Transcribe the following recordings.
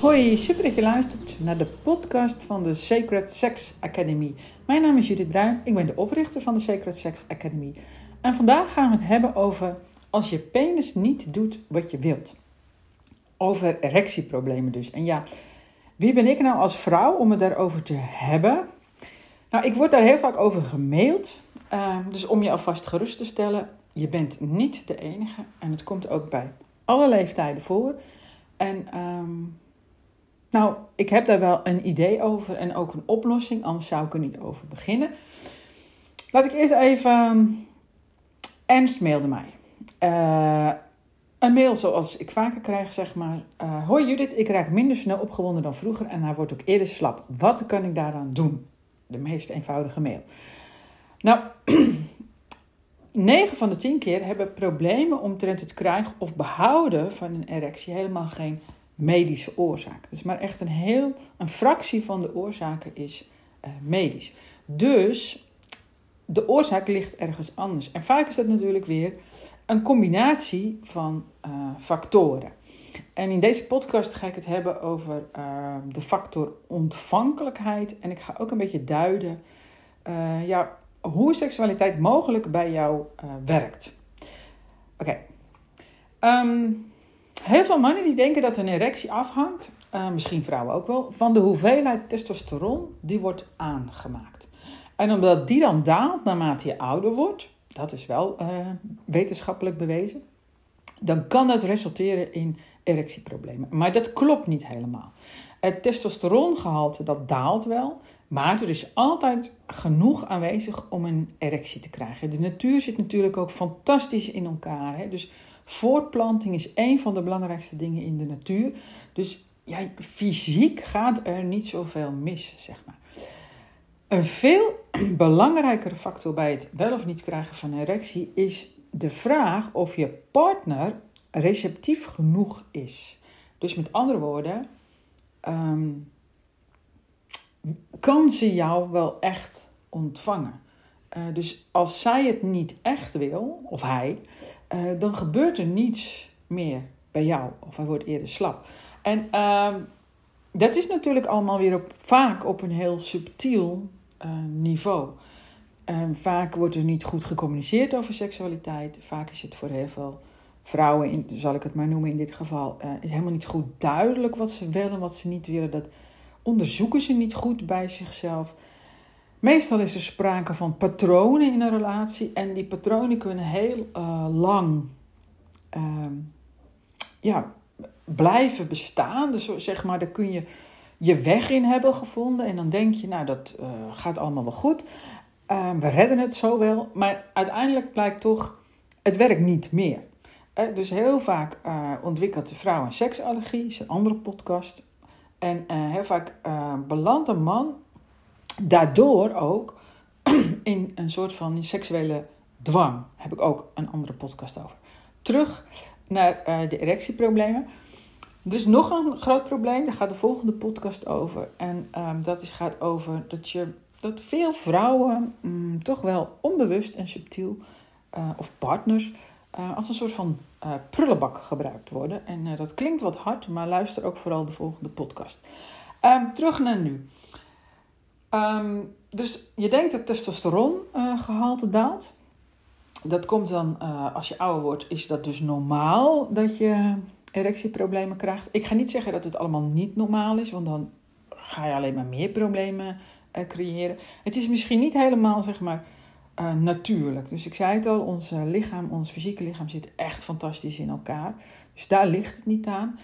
Hoi, super dat je luistert naar de podcast van de Sacred Sex Academy. Mijn naam is Judith Bruin, ik ben de oprichter van de Sacred Sex Academy. En vandaag gaan we het hebben over als je penis niet doet wat je wilt. Over erectieproblemen dus. En ja, wie ben ik nou als vrouw om het daarover te hebben? Nou, ik word daar heel vaak over gemaild. Uh, dus om je alvast gerust te stellen, je bent niet de enige. En het komt ook bij alle leeftijden voor. En um, nou, ik heb daar wel een idee over en ook een oplossing, anders zou ik er niet over beginnen. Laat ik eerst even. Ehm, Ernst mailde mij. Uh, een mail zoals ik vaker krijg, zeg maar. Uh, Hoi Judith, ik raak minder snel opgewonden dan vroeger en hij wordt ook eerder slap. Wat kan ik daaraan doen? De meest eenvoudige mail. Nou, 9 van de 10 keer hebben problemen omtrent het krijgen of behouden van een erectie helemaal geen medische oorzaak. Dus maar echt een heel een fractie van de oorzaken is uh, medisch. Dus de oorzaak ligt ergens anders. En vaak is dat natuurlijk weer een combinatie van uh, factoren. En in deze podcast ga ik het hebben over uh, de factor ontvankelijkheid. En ik ga ook een beetje duiden ja, hoe seksualiteit mogelijk bij jou werkt. Oké. Ehm, Heel veel mannen die denken dat een erectie afhangt, uh, misschien vrouwen ook wel, van de hoeveelheid testosteron die wordt aangemaakt. En omdat die dan daalt naarmate je ouder wordt, dat is wel wetenschappelijk bewezen, dan kan dat resulteren in erectieproblemen. Maar dat klopt niet helemaal. Het testosterongehalte dat daalt wel, maar er is altijd genoeg aanwezig om een erectie te krijgen. De natuur zit natuurlijk ook fantastisch in elkaar. Hè? Dus Voortplanting is een van de belangrijkste dingen in de natuur. Dus ja, fysiek gaat er niet zoveel mis, zeg maar. Een veel belangrijkere factor bij het wel of niet krijgen van een erectie is de vraag of je partner receptief genoeg is. Dus met andere woorden, ehm, kan ze jou wel echt ontvangen? Uh, dus als zij het niet echt wil, of hij, uh, dan gebeurt er niets meer bij jou. Of hij wordt eerder slap. En uh, dat is natuurlijk allemaal weer op, vaak op een heel subtiel uh, niveau. vaak wordt er niet goed gecommuniceerd over seksualiteit. Vaak is het voor heel veel vrouwen, in, zal ik het maar noemen in dit geval, is helemaal niet goed duidelijk wat ze willen, wat ze niet willen. Dat onderzoeken ze niet goed bij zichzelf. Meestal is er sprake van patronen in een relatie en die patronen kunnen heel uh, lang uh, ja, blijven bestaan. Dus zeg maar, daar kun je je weg in hebben gevonden en dan denk je, nou dat uh, gaat allemaal wel goed. Ehm, we redden het zo wel, maar uiteindelijk blijkt toch, het werkt niet meer. Dus heel vaak eh, ontwikkelt de vrouw een seksallergie, is een andere podcast. En heel vaak belandt een man daardoor ook in een soort van seksuele dwang. heb ik ook een andere podcast over. Terug naar de erectieproblemen. Er is nog een groot probleem, daar gaat de volgende podcast over. En um, dat is, gaat over dat, je, dat veel vrouwen um, toch wel onbewust en subtiel, of partners, uh, als een soort van prullenbak gebruikt worden. En dat klinkt wat hard, maar luister ook vooral de volgende podcast. Um, terug naar nu. Um, dus je denkt dat testosterongehalte daalt. Dat komt dan, als je ouder wordt, is dat dus normaal dat je erectieproblemen krijgt. Ik ga niet zeggen dat het allemaal niet normaal is, want dan ga je alleen maar meer problemen creëren. Het is misschien niet helemaal, zeg maar, natuurlijk. Dus ik zei het al, ons lichaam, ons fysieke lichaam zit echt fantastisch in elkaar. Dus daar ligt het niet aan.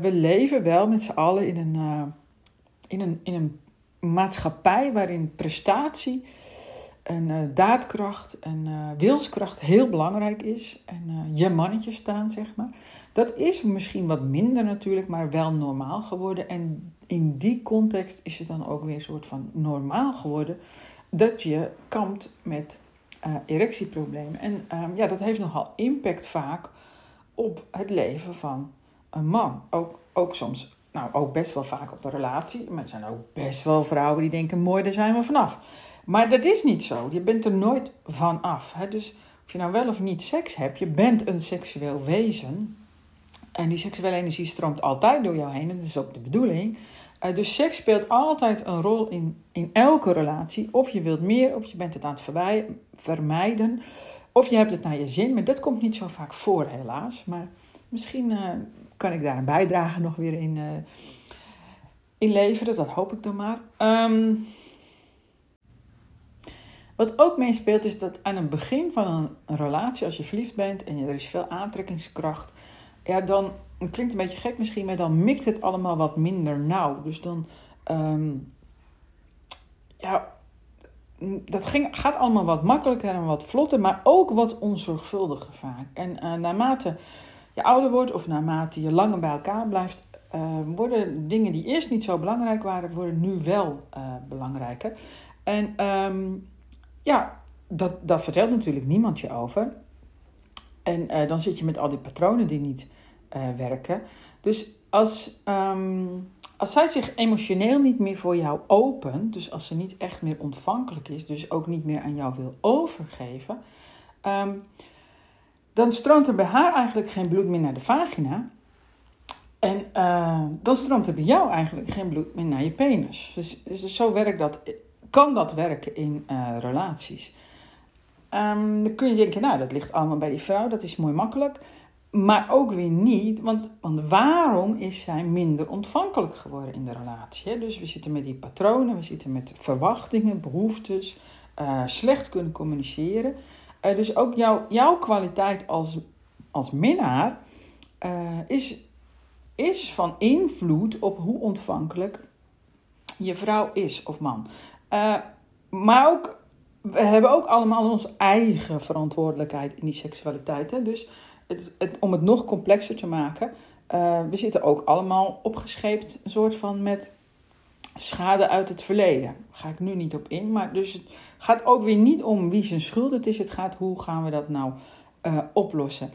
we leven wel met z'n allen in een, in een, in een maatschappij waarin prestatie en daadkracht en wilskracht heel belangrijk is. En je mannetje staan, zeg maar. Dat is misschien wat minder natuurlijk, maar wel normaal geworden. En in die context is het dan ook weer een soort van normaal geworden dat je kampt met erectieproblemen. En ehm, ja, dat heeft nogal impact vaak op het leven van een man. Ook, ook soms nou, ook best wel vaak op een relatie. Maar er zijn ook best wel vrouwen die denken: mooi, daar zijn we vanaf. Maar dat is niet zo. Je bent er nooit van af. Hè? Dus of je nou wel of niet seks hebt, je bent een seksueel wezen. En die seksuele energie stroomt altijd door jou heen. En dat is ook de bedoeling. Uh, dus seks speelt altijd een rol in, in elke relatie. Of je wilt meer, of je bent het aan het vermijden. Of je hebt het naar je zin. Maar dat komt niet zo vaak voor, helaas. Maar misschien uh, kan ik daar een bijdrage nog weer in, uh, in leveren. Dat hoop ik dan maar. Um, wat ook meespeelt is dat aan het begin van een relatie, als je verliefd bent en er is veel aantrekkingskracht, ja, dan, het klinkt een beetje gek misschien, maar dan mikt het allemaal wat minder nauw. Dus dan, um, ja, dat ging, gaat allemaal wat makkelijker en wat vlotter, maar ook wat onzorgvuldiger vaak. En uh, naarmate je ouder wordt of naarmate je langer bij elkaar blijft, uh, worden dingen die eerst niet zo belangrijk waren, worden nu wel uh, belangrijker. En um, ja, dat, dat vertelt natuurlijk niemand je over. En uh, dan zit je met al die patronen die niet uh, werken. Dus als, um, als zij zich emotioneel niet meer voor jou opent, dus als ze niet echt meer ontvankelijk is, dus ook niet meer aan jou wil overgeven, um, dan stroomt er bij haar eigenlijk geen bloed meer naar de vagina. En uh, dan stroomt er bij jou eigenlijk geen bloed meer naar je penis. Dus, dus zo werkt dat kan dat werken in relaties? Um, dan kun je denken, nou, dat ligt allemaal bij die vrouw, dat is mooi makkelijk. Maar ook weer niet, want, want waarom is zij minder ontvankelijk geworden in de relatie? Dus we zitten met die patronen, we zitten met verwachtingen, behoeftes, uh, slecht kunnen communiceren. Uh, dus ook jouw jouw kwaliteit als, als minnaar is, is van invloed op hoe ontvankelijk je vrouw is of man. Maar ook, we hebben ook allemaal onze eigen verantwoordelijkheid in die seksualiteit. Hè? Dus het, om het nog complexer te maken, uh, we zitten ook allemaal opgescheept, een soort van met schade uit het verleden. Daar ga ik nu niet op in. Maar dus het gaat ook weer niet om wie zijn schuld het is. Het gaat hoe gaan we dat nou uh, oplossen.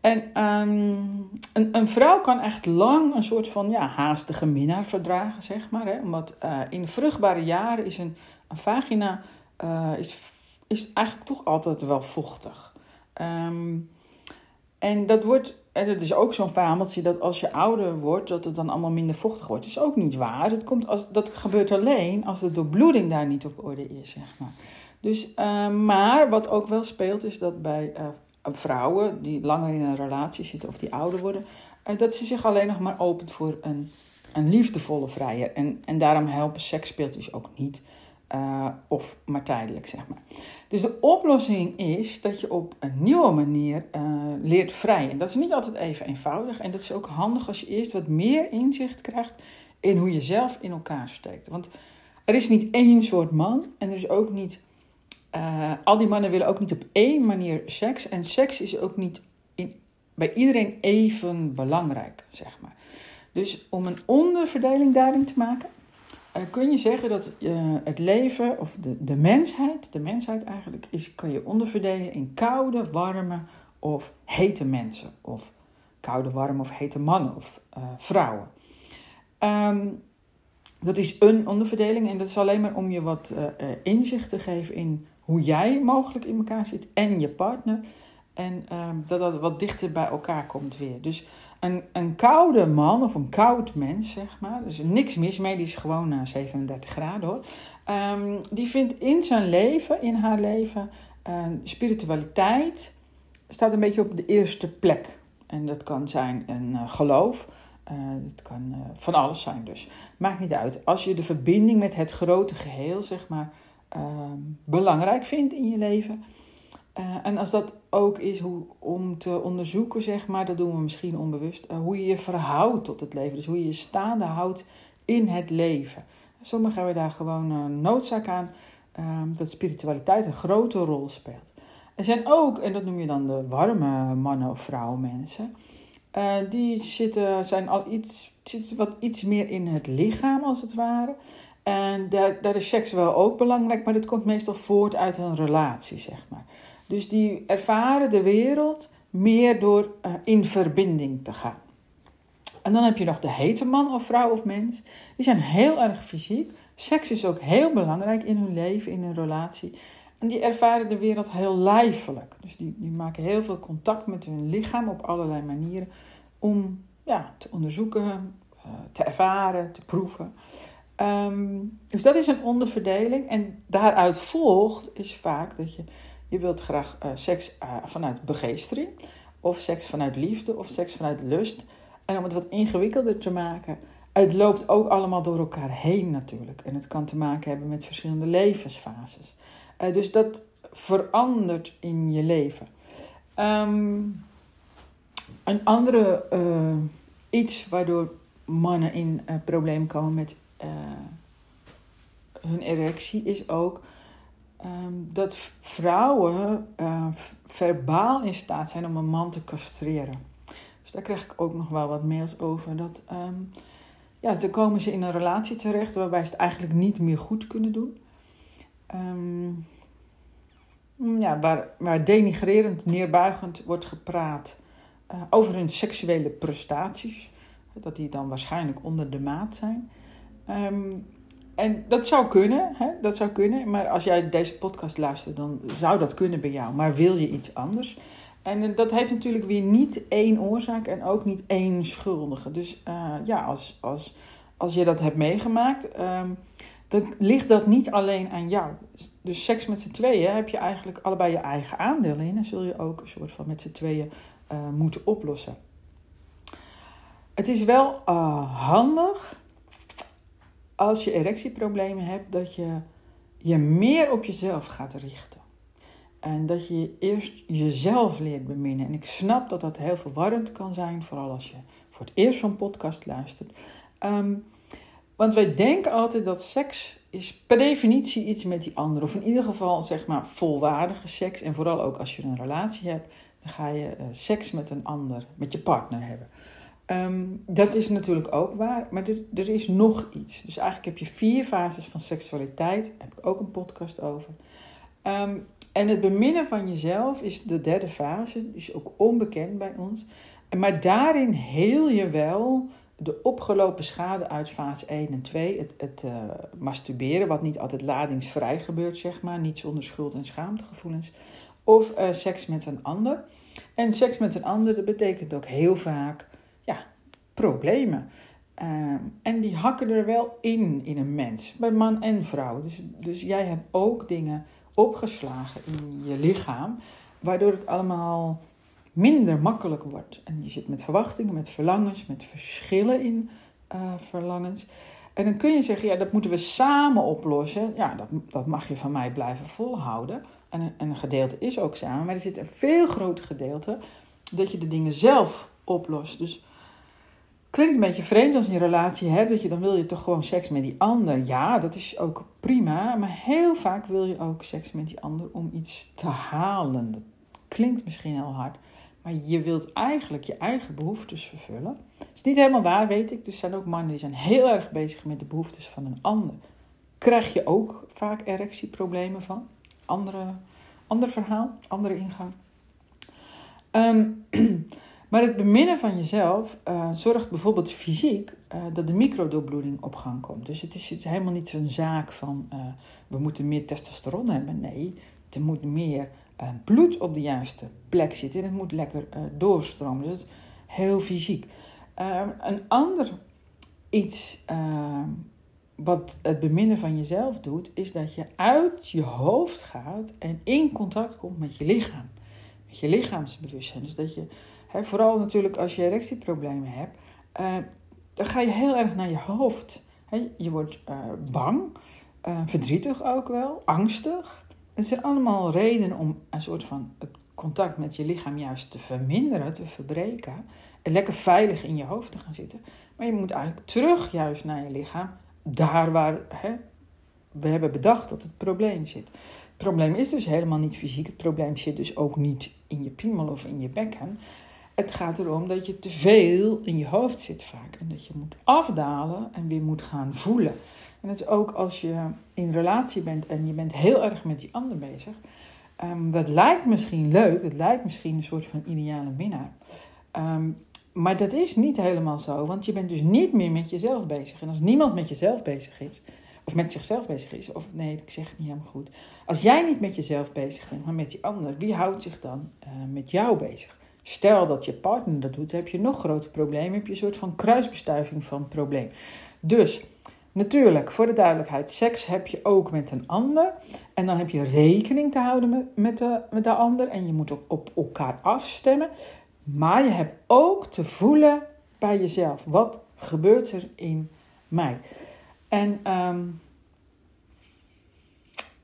En um, een, een, vrouw kan echt lang een soort van ja, haastige minnaar verdragen, zeg maar. Hè? Omdat uh, in vruchtbare jaren is een, een vagina uh, is, is eigenlijk toch altijd wel vochtig. Um, en dat wordt, en dat is ook zo'n fabeltje dat als je ouder wordt, dat het dan allemaal minder vochtig wordt. Is ook niet waar. Dat, komt als, dat gebeurt alleen als de doorbloeding daar niet op orde is, zeg maar. Dus, uh, maar wat ook wel speelt, is dat bij vrouwen die langer in een relatie zitten of die ouder worden, eh, dat ze zich alleen nog maar opent voor een, een liefdevolle vrije. En, en daarom helpen seksspeeltjes ook niet. Uh, of maar tijdelijk, zeg maar. Dus de oplossing is dat je op een nieuwe manier uh, leert vrijen. Dat is niet altijd even eenvoudig. En dat is ook handig als je eerst wat meer inzicht krijgt in hoe je zelf in elkaar steekt. Want er is niet één soort man en er is ook niet uh, al die mannen willen ook niet op één manier seks. En seks is ook niet bij iedereen even belangrijk, zeg maar. Dus om een onderverdeling daarin te maken, kun je zeggen dat uh, het leven, of de, de mensheid, de mensheid eigenlijk, is, kan je onderverdelen in koude, warme of hete mensen. Of koude, warme of hete mannen of vrouwen. Um, dat is een onderverdeling en dat is alleen maar om je wat inzicht te geven in hoe jij mogelijk in elkaar zit en je partner. En um, dat dat wat dichter bij elkaar komt weer. Dus een, een koude man of een koud mens, zeg maar. Dus niks mis mee, die is gewoon uh, 37 graden hoor. Um, die vindt in zijn leven, in haar leven, uh, spiritualiteit staat een beetje op de eerste plek. En dat kan zijn een uh, geloof. dat kan van alles zijn dus. Maakt niet uit. Als je de verbinding met het grote geheel, zeg maar, Ehm, belangrijk vindt in je leven. Uh, en als dat ook is hoe, om te onderzoeken, zeg maar, dat doen we misschien onbewust, uh, hoe je je verhoudt tot het leven. Dus hoe je je staande houdt in het leven. Sommigen hebben daar gewoon een noodzaak aan uh, dat spiritualiteit een grote rol speelt. Er zijn ook, en dat noem je dan de warme mannen of vrouwen mensen, die zitten, zijn al iets, zitten wat iets meer in het lichaam als het ware. En daar, daar is seks wel ook belangrijk, maar dat komt meestal voort uit een relatie, zeg maar. Dus die ervaren de wereld meer door uh, in verbinding te gaan. En dan heb je nog de hete man of vrouw of mens. Die zijn heel erg fysiek. Seks is ook heel belangrijk in hun leven, in hun relatie. En die ervaren de wereld heel lijfelijk. Dus die, die maken heel veel contact met hun lichaam op allerlei manieren om ja, te onderzoeken, uh, te ervaren, te proeven. Ehm, dus dat is een onderverdeling. En daaruit volgt is vaak dat je, je wilt graag uh, seks uh, vanuit begeestering, of seks vanuit liefde, of seks vanuit lust. En om het wat ingewikkelder te maken, het loopt ook allemaal door elkaar heen natuurlijk. En het kan te maken hebben met verschillende levensfases. Uh, dus dat verandert in je leven. Um, een andere iets waardoor mannen in problemen komen met hun erectie is ook um, dat vrouwen verbaal in staat zijn om een man te castreren. Dus daar krijg ik ook nog wel wat mails over. Dat um, ja, dan komen ze in een relatie terecht waarbij ze het eigenlijk niet meer goed kunnen doen. Um, ja, waar, waar denigrerend, neerbuigend wordt gepraat uh, over hun seksuele prestaties. Dat die dan waarschijnlijk onder de maat zijn. Um, en dat zou kunnen, hè? dat zou kunnen. Maar als jij deze podcast luistert, dan zou dat kunnen bij jou. Maar wil je iets anders? En dat heeft natuurlijk weer niet één oorzaak en ook niet één schuldige. Dus uh, ja, als, als, als je dat hebt meegemaakt, um, dan ligt dat niet alleen aan jou. Dus seks met z'n tweeën heb je eigenlijk allebei je eigen aandelen in. En zul je ook een soort van met z'n tweeën uh, moeten oplossen. Het is wel handig als je erectieproblemen hebt, dat je je meer op jezelf gaat richten. En dat je eerst jezelf leert beminnen. En ik snap dat dat heel verwarrend kan zijn, vooral als je voor het eerst zo'n podcast luistert. Um, want wij denken altijd dat seks is per definitie iets met die ander. Of in ieder geval zeg maar volwaardige seks. En vooral ook als je een relatie hebt, dan ga je uh, seks met een ander, met je partner hebben. Um, dat is natuurlijk ook waar, maar er, er, is nog iets. Dus eigenlijk heb je vier fases van seksualiteit. Daar heb ik ook een podcast over. Um, en het beminnen van jezelf is de derde fase, is ook onbekend bij ons. Maar daarin heel je wel de opgelopen schade uit fase 1 en 2, het, het uh, masturberen, wat niet altijd ladingsvrij gebeurt, zeg maar, niet zonder schuld- en schaamtegevoelens, of uh, seks met een ander. En seks met een ander, betekent ook heel vaak, problemen. Uh, en die hakken er wel in, in een mens, bij man en vrouw. Dus, dus jij hebt ook dingen opgeslagen in je lichaam, waardoor het allemaal minder makkelijk wordt. En je zit met verwachtingen, met verlangens, met verschillen in uh, verlangens. En dan kun je zeggen, ja, dat moeten we samen oplossen. Ja, dat, dat mag je van mij blijven volhouden. En, en een gedeelte is ook samen, maar er zit een veel groter gedeelte dat je de dingen zelf oplost. Dus klinkt een beetje vreemd als je een relatie hebt, dat je dan wil je toch gewoon seks met die ander. Ja, dat is ook prima, maar heel vaak wil je ook seks met die ander om iets te halen. Dat klinkt misschien heel hard, maar je wilt eigenlijk je eigen behoeftes vervullen. Dat is niet helemaal waar, weet ik. Er zijn ook mannen die zijn heel erg bezig met de behoeftes van een ander. Krijg je ook vaak erectieproblemen van? Andere, ander verhaal, andere ingang. Um, maar het beminnen van jezelf uh, zorgt bijvoorbeeld fysiek uh, dat de microdoorbloeding op gang komt. Dus het is, het helemaal niet zo'n zaak van uh, we moeten meer testosteron hebben. Nee, er moet meer bloed op de juiste plek zit en het moet lekker doorstromen. Dus dat is heel fysiek. Uh, een ander iets wat het beminnen van jezelf doet, is dat je uit je hoofd gaat en in contact komt met je lichaam. Met je lichaamsbewustzijn. Dus dat je, vooral natuurlijk als je erectieproblemen hebt, dan ga je heel erg naar je hoofd. Je wordt bang, verdrietig ook wel, angstig. Het zijn allemaal redenen om een soort van het contact met je lichaam juist te verminderen, te verbreken. En lekker veilig in je hoofd te gaan zitten. Maar je moet eigenlijk terug juist naar je lichaam. Daar waar we hebben bedacht dat het probleem zit. Het probleem is dus helemaal niet fysiek. Het probleem zit dus ook niet in je piemel of in je bekken. Het gaat erom dat je te veel in je hoofd zit vaak. En dat je moet afdalen en weer moet gaan voelen. En dat is ook als je in relatie bent en je bent heel erg met die ander bezig. Um, dat lijkt misschien leuk, het lijkt misschien een soort van ideale minnaar. Um, maar dat is niet helemaal zo, want je bent dus niet meer met jezelf bezig. En als niemand met jezelf bezig is, of met zichzelf bezig is. Of nee, ik zeg het niet helemaal goed. Als jij niet met jezelf bezig bent, maar met die ander, wie houdt zich dan uh, met jou bezig? Stel dat je partner dat doet, heb je nog groter probleem. Heb je een soort van kruisbestuiving van probleem. Dus natuurlijk, voor de duidelijkheid, seks heb je ook met een ander. En dan heb je rekening te houden met, de, met de ander. En je moet ook op elkaar afstemmen. Maar je hebt ook te voelen bij jezelf. Wat gebeurt er in mij? En um,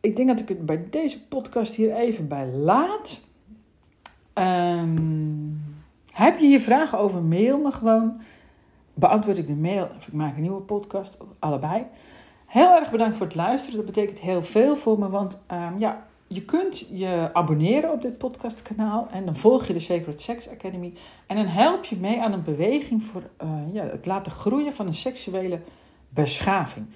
ik denk dat ik het bij deze podcast hier even bij laat. Um, heb je hier vragen over? Mail me gewoon. Beantwoord ik de mail of ik maak een nieuwe podcast. Allebei. Heel erg bedankt voor het luisteren. Dat betekent heel veel voor me. Want um, ja, je kunt je abonneren op dit podcastkanaal. En dan volg je de Sacred Sex Academy. En dan help je mee aan een beweging voor uh, ja, het laten groeien van een seksuele beschaving.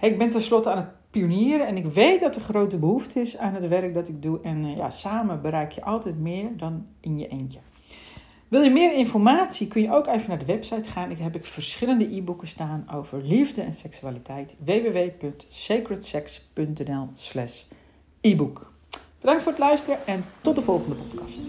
Ik ben tenslotte aan het pionieren en ik weet dat er grote behoefte is aan het werk dat ik doe. En uh, ja, samen bereik je altijd meer dan in je eentje. Wil je meer informatie, kun je ook even naar de website gaan. Ik heb ik verschillende e-boeken staan over liefde en seksualiteit. www.sacredsex.nl slash e-book. Bedankt voor het luisteren en tot de volgende podcast.